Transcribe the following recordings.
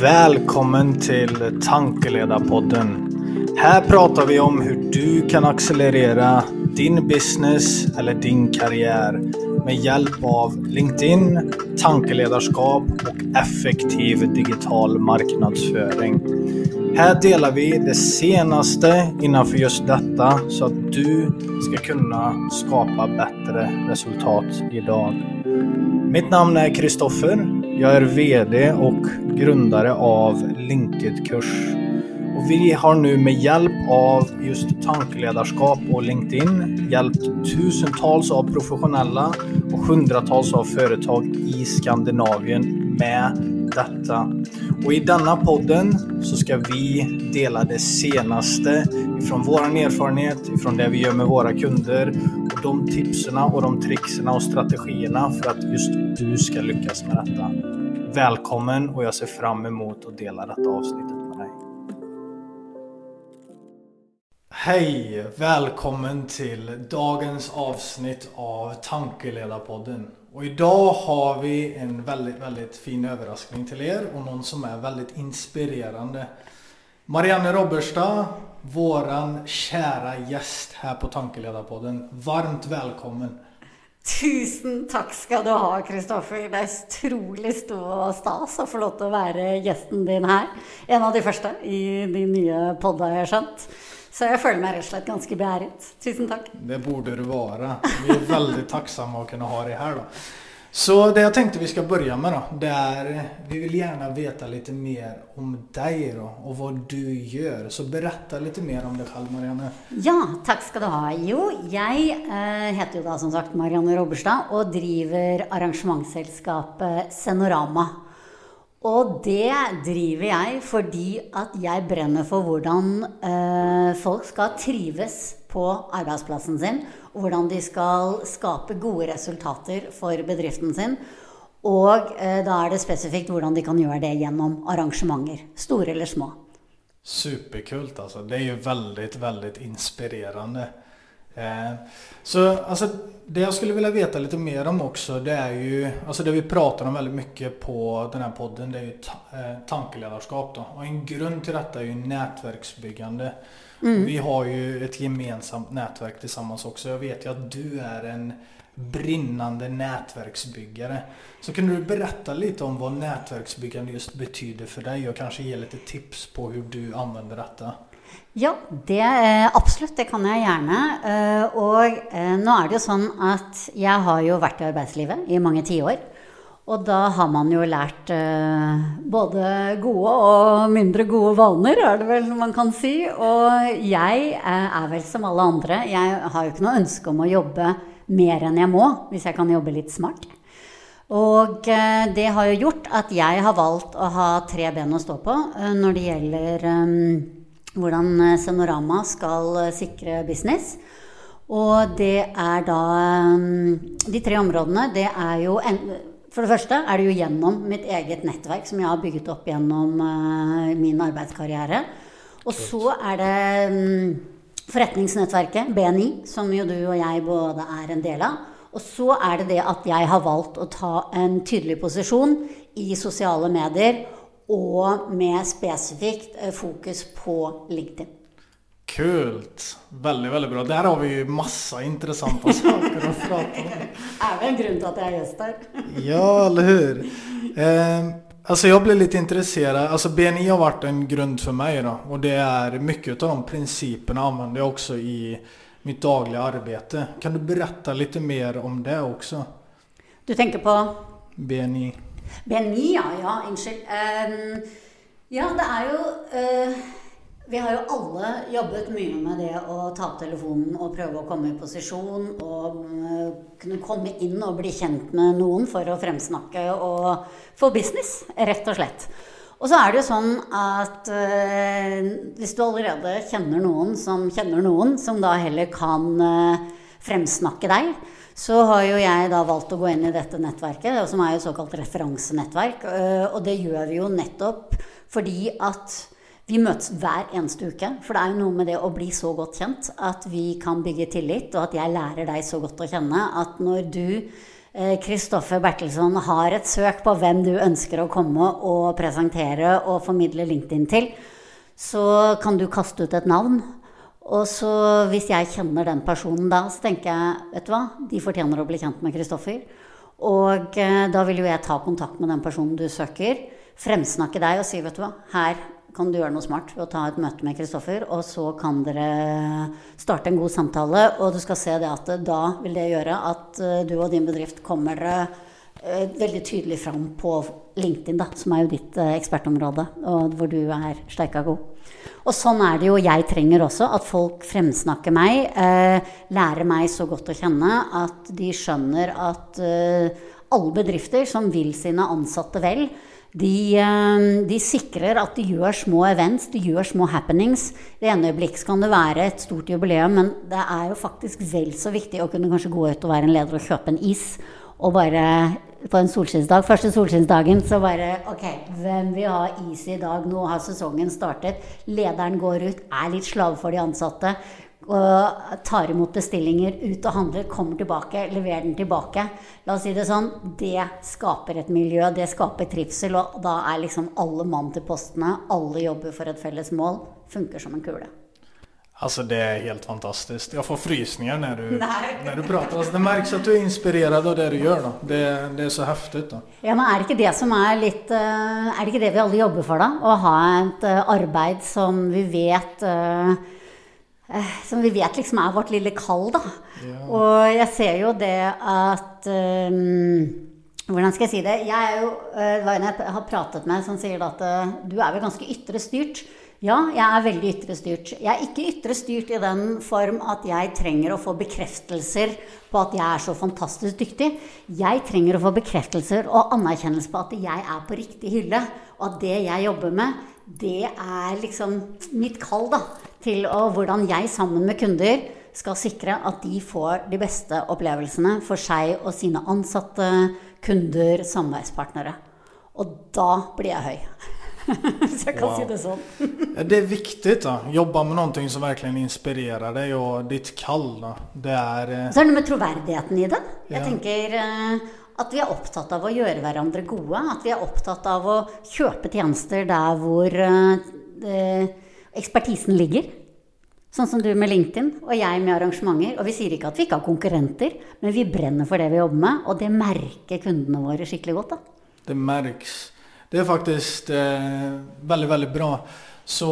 Välkommen till Tankeledarpodden. Här pratar vi om hur du kan accelerera din business eller din karriär med hjälp av LinkedIn, tankeledarskap och effektiv digital marknadsföring. Här delar vi det senaste innanför just detta så att du ska kunna skapa bättre resultat idag. Mitt namn är Kristoffer. Jag är VD och grundare av LinkedIn-kurs. Och vi har nu med hjälp av just tankeledarskap och LinkedIn hjälpt tusentals av professionella och hundratals av företag i Skandinavien med detta. Och i denna podden så ska vi dela det senaste ifrån vår erfarenhet, ifrån det vi gör med våra kunder de tipsen och de trickserna och strategierna för att just du ska lyckas med detta. Välkommen och jag ser fram emot att dela detta avsnittet med dig. Hej! Välkommen till dagens avsnitt av Tankeledarpodden. Och idag har vi en väldigt, väldigt fin överraskning till er och någon som är väldigt inspirerande. Marianne Robberstad, våran kära gäst här på Tankeledarpodden. Varmt välkommen! Tusen takk skal du ha, Kristoffer. Det er utrolig stor stas å få lov til å være gjesten din her. En av de første i din nye podd, har jeg skjønt. Så jeg føler meg rett og slett ganske beæret. Tusen takk. Det borde du være. Vi er veldig takksomme å kunne ha deg her. då. Så det jeg tenkte vi skal begynne med da, det er vi vil gjerne vite litt mer om deg da, og hva du gjør. Så berette litt mer om deg selv, Marianne. Ja, takk skal du ha. Jo, jeg eh, heter jo da som sagt Marianne Robberstad og driver arrangementsselskapet Senorama. Og det driver jeg fordi at jeg brenner for hvordan eh, folk skal trives på arbeidsplassen sin. Og hvordan de skal skape gode resultater for bedriften sin. Og eh, da er det spesifikt hvordan de kan gjøre det gjennom arrangementer. Store eller små. Superkult altså. Det er jo veldig, veldig inspirerende. Eh, så alltså, det jag skulle vilja veta lite mer om också det är ju, alltså det vi pratar om väldigt mycket på den här podden det är ju ta, eh, tankeledarskap då. Och en grund till detta är ju nätverksbyggande. Vi har ju ett gemensamt nätverk tillsammans också. Jag vet ju att du är en brinnande nätverksbyggare. Så kan du berätta lite om vad nätverksbyggande just betyder för dig och kanske ge lite tips på hur du använder detta? Ja, det, eh, absolutt. Det kan jeg gjerne. Eh, Og eh, nå er det jo sånn at jeg har jo vært i arbeidslivet i mange tiår. Og da har man jo lært eh, både gode og mindre gode vaner, er det vel man kan si. Og jeg eh, er vel som alle andre. Jeg har jo ikke noe ønske om å jobbe mer enn jeg må, hvis jeg kan jobbe litt smart. Og eh, det har jo gjort at jeg har valgt å ha tre ben å stå på eh, når det gjelder eh, hvordan eh, Senorama skal sikre business. Og det er da De tre områdene, det er jo en, For det første er det jo gjennom mitt eget nettverk som jeg har bygget opp gjennom uh, min arbeidskarriere. Og så er det um, forretningsnettverket, BNI, som jo du og jeg både er en del av. Og så er det det at jeg har valgt å ta en tydelig posisjon i sosiale medier og med spesifikt eh, fokus på LinkedIn. Kult! Veldig, veldig bra. Der har vi ju massa intressanta saker att prata om. Er en grunn til at jeg er gjest her? Ja, eller hur? Eh, alltså jag blev lite intresserad. Alltså BNI har varit en grund för mig då. Och det är mycket av de principerna använder jag också i mitt dagliga arbete. Kan du berätta lite mer om det också? Du tenker på BNI. BNI, ja. ja unnskyld. Ehm, ja, det er jo eh, Vi har jo alle jobbet mye med det å ta opp telefonen og prøve å komme i posisjon og eh, kunne komme inn og bli kjent med noen for å fremsnakke og få business, rett og slett. Og så er det jo sånn at eh, hvis du allerede kjenner noen som kjenner noen, som da heller kan eh, fremsnakke deg, så har jo jeg da valgt å gå inn i dette nettverket, som er jo såkalt referansenettverk. eh, Og det gjør vi jo nettopp fordi at vi møtes hver eneste uke. For det er jo noe med det å bli så godt kjent at vi kan bygge tillit, og at jeg lærer deg så godt å kjenne at når du Kristoffer Bertelsson har et søk på hvem du ønsker å komme og presentere og formidle LinkedIn til, så kan du kaste ut et navn. Og så hvis jeg kjenner den personen da, så tenker jeg vet du hva, de fortjener å bli kjent med Kristoffer. Og eh, da vil jo jeg ta kontakt med den personen du søker, fremsnakke deg og si vet du hva, her kan du gjøre noe smart ved å ta et møte med Kristoffer, og så kan dere starte en god samtale. Og du skal se det at da vil det gjøre at eh, du og din bedrift kommer dere eh, veldig tydelig fram på LinkedIn, da, som er jo ditt eh, ekspertområde, og hvor du er steika god. Og sånn er det jo jeg trenger også, at folk fremsnakker meg, eh, lærer meg så godt å kjenne at de skjønner at eh, alle bedrifter som vil sine ansatte vel, de, eh, de, sikrer at de gjør små events, de gjør små happenings. Det ene øyeblikk kan det være et stort jubileum, men det er jo faktisk vel så viktig å kunne kanskje gå ut og være en leder og kjøpe en is. Og bare på en solskinnsdag, første solskinnsdagen, så bare Ok, hvem vil ha is i dag? Nå har sesongen startet. Lederen går ut, er litt slave for de ansatte og tar imot bestillinger, ut og handler, kommer tilbake, leverer den tilbake. La oss si det sånn, det skaper et miljø, det skaper trivsel, og da er liksom alle mann til postene, alle jobber for et felles mål, funker som en kule. Altså Det er helt fantastisk. Jeg får frysninger når du, når du prater. Altså, det merkes at du er inspirert av det du gjør. da. Det, det er så heftig. da. Ja, men Er det ikke det som er litt eh, Er det ikke det vi alle jobber for, da? Å ha et eh, arbeid som vi vet Eh, som vi vet liksom er vårt lille kall, da. Ja. Og jeg ser jo det at um, Hvordan skal jeg si det? Jeg er jo, uh, en jeg har pratet med, som sier at uh, du er vel ganske ytre styrt. Ja, jeg er veldig ytre styrt. Jeg er ikke ytre styrt i den form at jeg trenger å få bekreftelser på at jeg er så fantastisk dyktig. Jeg trenger å få bekreftelser og anerkjennelse på at jeg er på riktig hylle, og at det jeg jobber med, det er liksom mitt kall, da til å, hvordan jeg sammen med kunder skal sikre at de får de beste opplevelsene for seg og sine ansatte, kunder, samarbeidspartnere. Og da blir jeg høy. Hvis jeg kan wow. si det sånn. det er viktig å jobbe med noe som virkelig inspirerer deg, og ditt kall. Da. Det er eh... Så er det noe med troverdigheten i det. Jeg ja. tenker eh, at vi er opptatt av å gjøre hverandre gode. At vi er opptatt av å kjøpe tjenester der hvor eh, ekspertisen ligger. Sånn som du med LinkedIn og jeg med arrangementer. Og vi sier ikke at vi ikke har konkurrenter, men vi brenner for det vi jobber med, og det merker kundene våre skikkelig godt. da. Det merks. Det er faktisk eh, veldig, veldig bra. Så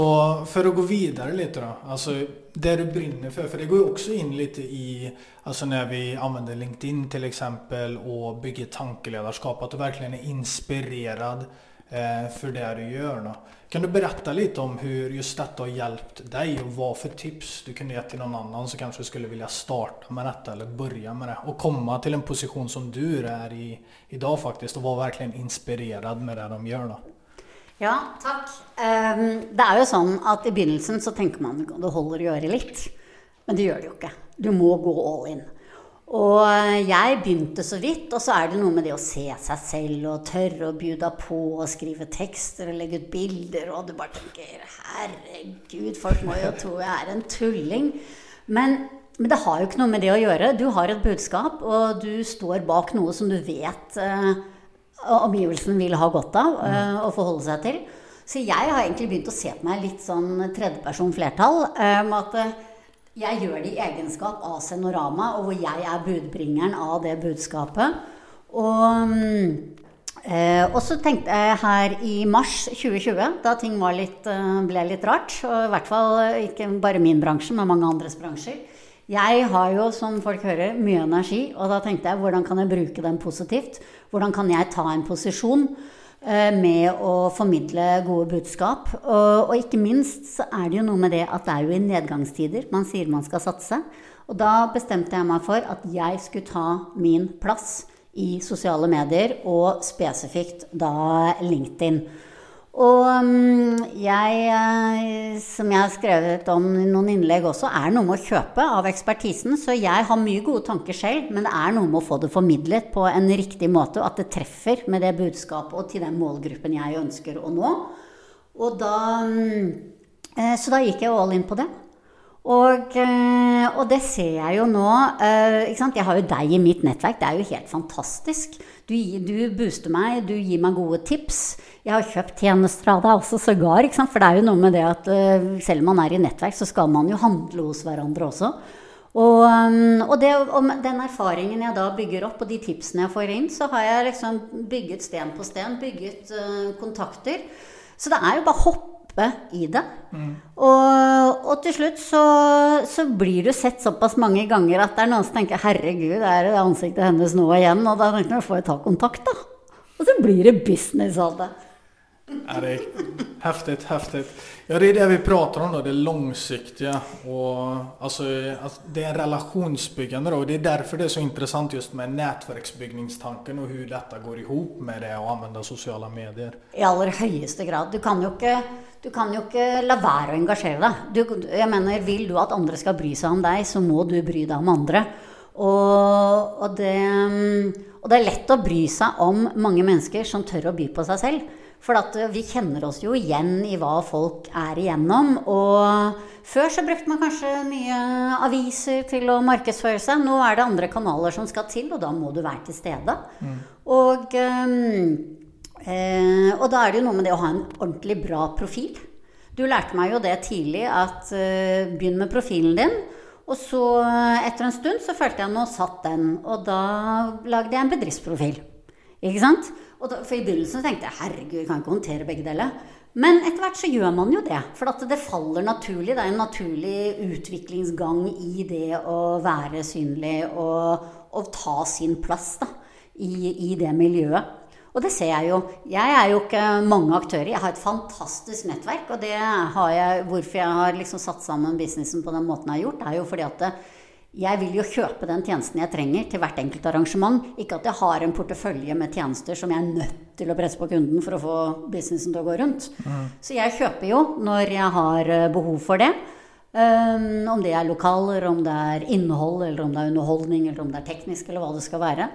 for å gå videre litt, da. Altså, det du brenner for. For det går jo også inn litt i altså Når vi anvender LinkedIn til eksempel, og bygger tankelederskap, at du virkelig er inspirert eh, for det du gjør. Nå. Kan du berette litt om hvordan just dette har hjulpet deg, og hva for tips du kunne gitt til noen annen som kanskje skulle ville starte med dette, eller begynne med det, og komme til en posisjon som du er i i dag, faktisk, og være virkelig inspirert med det de gjør? da? Ja, takk. Um, det er jo sånn at i begynnelsen så tenker man at det holder å gjøre litt. Men det gjør det jo ikke. Du må gå all in. Og jeg begynte så vidt, og så er det noe med det å se seg selv og tørre å bjuda på og skrive tekster og legge ut bilder, og du bare tenker Herregud, folk må jo tro jeg er en tulling. Men, men, det har jo ikke noe med det å gjøre. Du har et budskap, og du står bak noe som du vet uh, omgivelsen vil ha godt av uh, å forholde seg til. Så jeg har egentlig begynt å se på meg litt sånn tredjeperson flertall. Um, at jeg gjør det i egenskap av Senorama, og hvor jeg er budbringeren av det budskapet. Og, eh, og så tenkte jeg her i mars 2020, da ting litt, eh, ble litt rart, og i hvert fall ikke bare min bransje, men mange andres bransjer Jeg har jo, som folk hører, mye energi, og da tenkte jeg hvordan kan jeg bruke den positivt? Hvordan kan jeg ta en posisjon? Eh, med å formidle gode budskap. Og, og, ikke minst så er det jo noe med det at det er jo i nedgangstider man sier man skal satse. Og da bestemte jeg meg for at jeg skulle ta min plass i sosiale medier, og spesifikt da LinkedIn. Og mm, jeg, eh, som jeg har skrevet om i noen innlegg også, er noe med å kjøpe av ekspertisen. Så jeg har mye gode tanker selv, men det er noe med å få det formidlet på en riktig måte, og at det treffer med det budskapet og til den målgruppen jeg ønsker å nå. Og da, mm, eh, så da gikk jeg all in på det. Og, eh, og, det ser jeg jo nå. Eh, jeg har jo deg i mitt nettverk. Det er jo helt fantastisk. Du, du, booster meg, du gir meg gode tips. Jeg har kjøpt tjenester av deg også, sågar. For det er jo noe med det at eh, selv om man er i nettverk, så skal man jo handle hos hverandre også. Og, og, det, og, den erfaringen jeg da bygger opp, og de tipsene jeg får inn, så har jeg liksom bygget sten på sten, bygget kontakter. Så det er jo bare å hoppe dype i det. Mm. Og, og, til slutt så, så, blir du sett såpass mange ganger at det er noen som tenker 'herregud, er det ansiktet hennes nå igjen?' Og da får jeg ta kontakt, da. Og så blir det business av det. Ja, det är häftigt, häftigt. Ja, det är det vi prater om då, det langsiktige. Og, alltså, det er relationsbyggande Og det er derfor det er så interessant just med nätverksbyggningstanken og hvordan dette går ihop med det å anvende sosiale medier. I aller høyeste grad. Du kan jo ikke, du kan jo ikke la være å engasjere deg. Du, jeg mener, vil du at andre skal bry seg om deg, så må du bry deg om andre. Og, og, det, og det er lett å bry seg om mange mennesker som tør å by på seg selv. For eh, vi kjenner oss jo igjen i hva folk er igjennom. Og før så brukte man kanskje mye aviser til å markedsføre seg. Nå er det andre kanaler som skal til, og da må du være til stede. Mm. Og, um, eh, og da er det jo noe med det å ha en ordentlig bra profil. Du lærte meg jo det tidlig, at eh, begynn med profilen din. Og så etter en stund så følte jeg nå satt den, og da lagde jeg en bedriftsprofil. Ikke sant? Da, for i begynnelsen tenkte jeg herregud, jeg kan ikke håndtere begge deler. Men etter hvert så gjør man jo det. For det faller naturlig. Det er en naturlig utviklingsgang i det å være synlig og, og ta sin plass da, i, i, det miljøet. Og det ser jeg jo. Jeg er jo ikke mange aktører. Jeg har et fantastisk nettverk. Og det har jeg, hvorfor jeg har liksom satt sammen businessen på den måten jeg har gjort, er jo fordi at det, jeg vil jo kjøpe den tjenesten jeg trenger til hvert enkelt arrangement. Ikke at jeg har en portefølje med tjenester som jeg er nødt til å presse på kunden for å få businessen til å gå rundt. Mm. Så jeg kjøper jo når jeg har eh, behov for det. Um, om det er lokaler, om det er innhold, eller om det er underholdning, eller om det er teknisk, eller hva det skal være.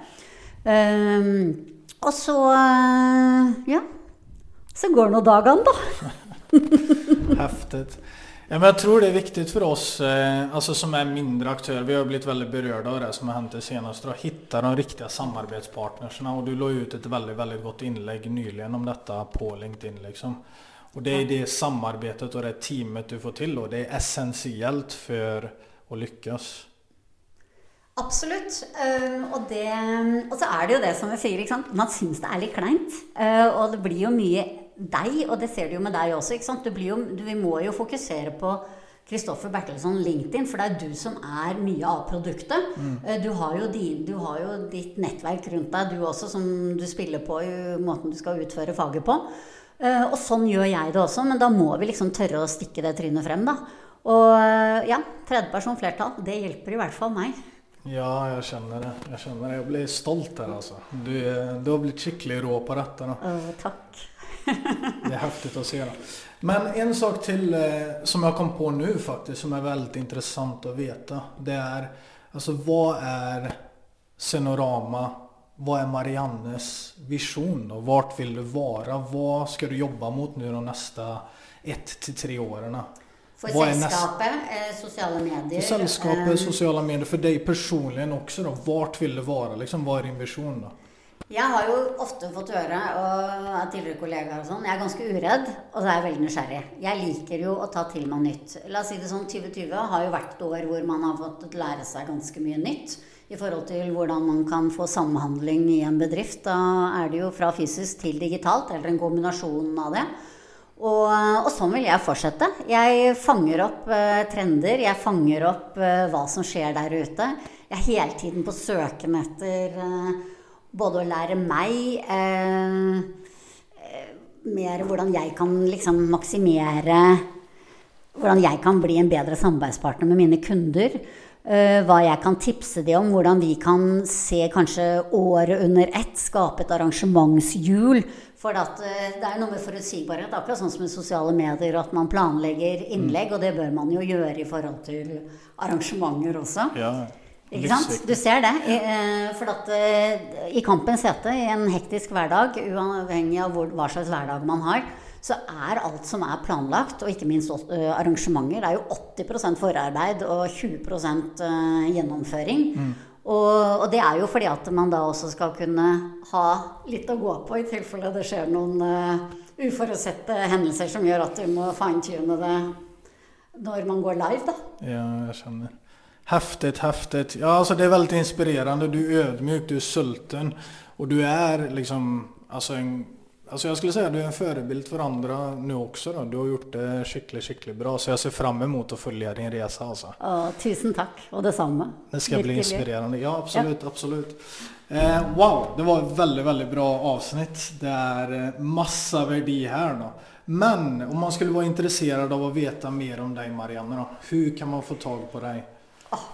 Um, og så uh, ja. Så går nå dagene, da. Heftig. Ja, men jeg tror det er viktig for oss eh, altså som er mindre aktører, Vi har blitt veldig berørt av det som har hendt det seneste. Å finne de riktige samarbeidspartnerne. Og du la ut et veldig veldig godt innlegg nyligen om dette på LinkedIn. Liksom. Og det er det samarbeidet og det teamet du får til, og det er essensielt for å lyckas. Absolutt. Uh, og, det, og, så er det jo det som jeg sier, man syns det er litt kleint. Uh, og det blir jo mye deg, og det ser du jo med deg også. ikke sant? Jo, du, vi må jo fokusere på Kristoffer Bertelsson LinkedIn, for det er du som er mye av produktet. Mm. Eh, du, har din, du, har jo ditt nettverk rundt deg, du også, som du spiller på i måten du skal utføre faget på. Og sånn gjør jeg det også, men da må vi liksom tørre å stikke det trynet frem, da. Og ja, tredjeperson flertall, det hjelper i hvert fall meg. Ja, jeg kjenner det. Jeg kjenner det. Jeg blir stolt her, altså. Du, du har blitt skikkelig rå på dette. Da. Oh, takk. det er heftig å se. Da. Men en sak til eh, som jeg kom på nå, faktisk, som er veldig interessant å vite, Det er altså hva er Senorama? Hva er Mariannes vision og Vart vil du være? Hva skal du jobbe mot nå de neste ett til tre åren? For selskapet, eh, sosiale medier. For selskapet, um, sosiale medier. For deg personlig også, da. Vart vil du være? Liksom, hva er din visjon, da? Jeg har jo ofte fått høre av tidligere kollegaer og sånn Jeg er ganske uredd, og så er jeg veldig nysgjerrig. Jeg liker jo å ta til meg nytt. La oss si det sånn, 2020 har jo vært et år hvor man har fått lære seg ganske mye nytt i forhold til hvordan man kan få samhandling i en bedrift. Da er det jo fra fysisk til digitalt, eller en kombinasjon av det. Og, og sånn vil jeg fortsette. Jeg fanger opp uh, trender. Jeg fanger opp uh, hva som skjer der ute. Jeg er hele tiden på søken etter uh, både å lære meg mer hvordan jeg kan liksom maksimere Hvordan jeg kan bli en bedre samarbeidspartner med mine kunder. Hva jeg kan tipse dem om, hvordan vi kan se kanskje året under ett. Skape et arrangementshjul. For at, uh, det er noe med forutsigbarhet, akkurat sånn som med sosiale medier, at man planlegger innlegg. Mm. Og det bør man jo gjøre i forhold til arrangementer også. Ja. Ikke sant? Du ser det. Eh, for at eh, i kampens hete, i en hektisk hverdag, uavhengig av hva slags hverdag man har, så er alt som er planlagt, og ikke minst eh, arrangementer, det er jo 80% forarbeid og 20 gjennomføring. gjennomføring. Og, og det er jo fordi at man da også skal kunne ha litt å gå på i tilfelle det skjer noen uh, uforutsette hendelser som gjør at du må fine-tune det når man går live, da. Ja, jeg skjønner. Häftigt, häftigt. Ja, altså det er veldig inspirerende. Du er ødmyk, du er sulten og du er liksom, altså en, alltså jag skulle säga att du är en förebild för andra nu också då. Du har gjort det skikkelig skikkelig bra. Så jeg ser fram mot å følge din resa Altså. Og tusen takk, og det samme. Det skal bli inspirerende. Ja, absolutt. Ja, absolutt. absolut. Eh, wow, det var et veldig veldig bra avsnitt. Det er masse verdi her. då. Men om man skulle være interessert av å vite mer om deg, Marianne då, hur kan man få tag på deg?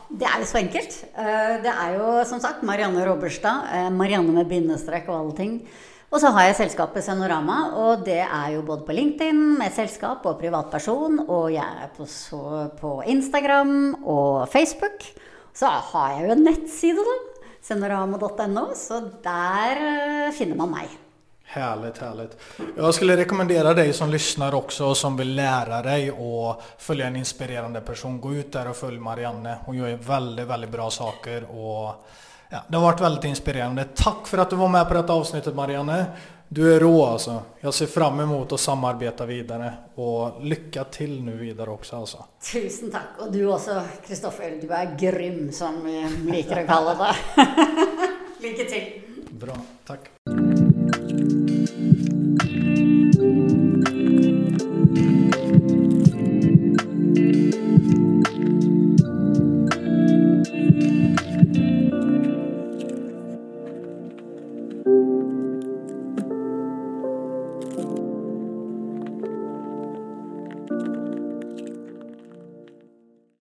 Det er jo så enkelt. Eh, Det er jo som sagt Marianne Robberstad. eh, Marianne med bindestrek og alle ting. Og så har jeg selskapet Senorama, og det er jo både på LinkedIn med selskap og privatperson, og jeg er på, på Instagram og Facebook. Så har jeg jo en nettside, da. Senorama.no. Så der eh, finner man meg. Härligt, härligt. Jag skulle rekommendere deg som lyssnar också och som vill lära deg och följa en inspirerende person. Gå ut der og følg Marianne. Hun gjør veldig, väldigt bra saker och ja, det har varit väldigt inspirerande. Tack för att du var med på detta avsnittet Marianne. Du är rå alltså. Jag ser fram emot att samarbeta vidare och lycka till nu vidare också alltså. Tusen takk. Og du også, Kristoffer. Du er grym, som vi liker å kalle det. Lykke til. Bra, tack.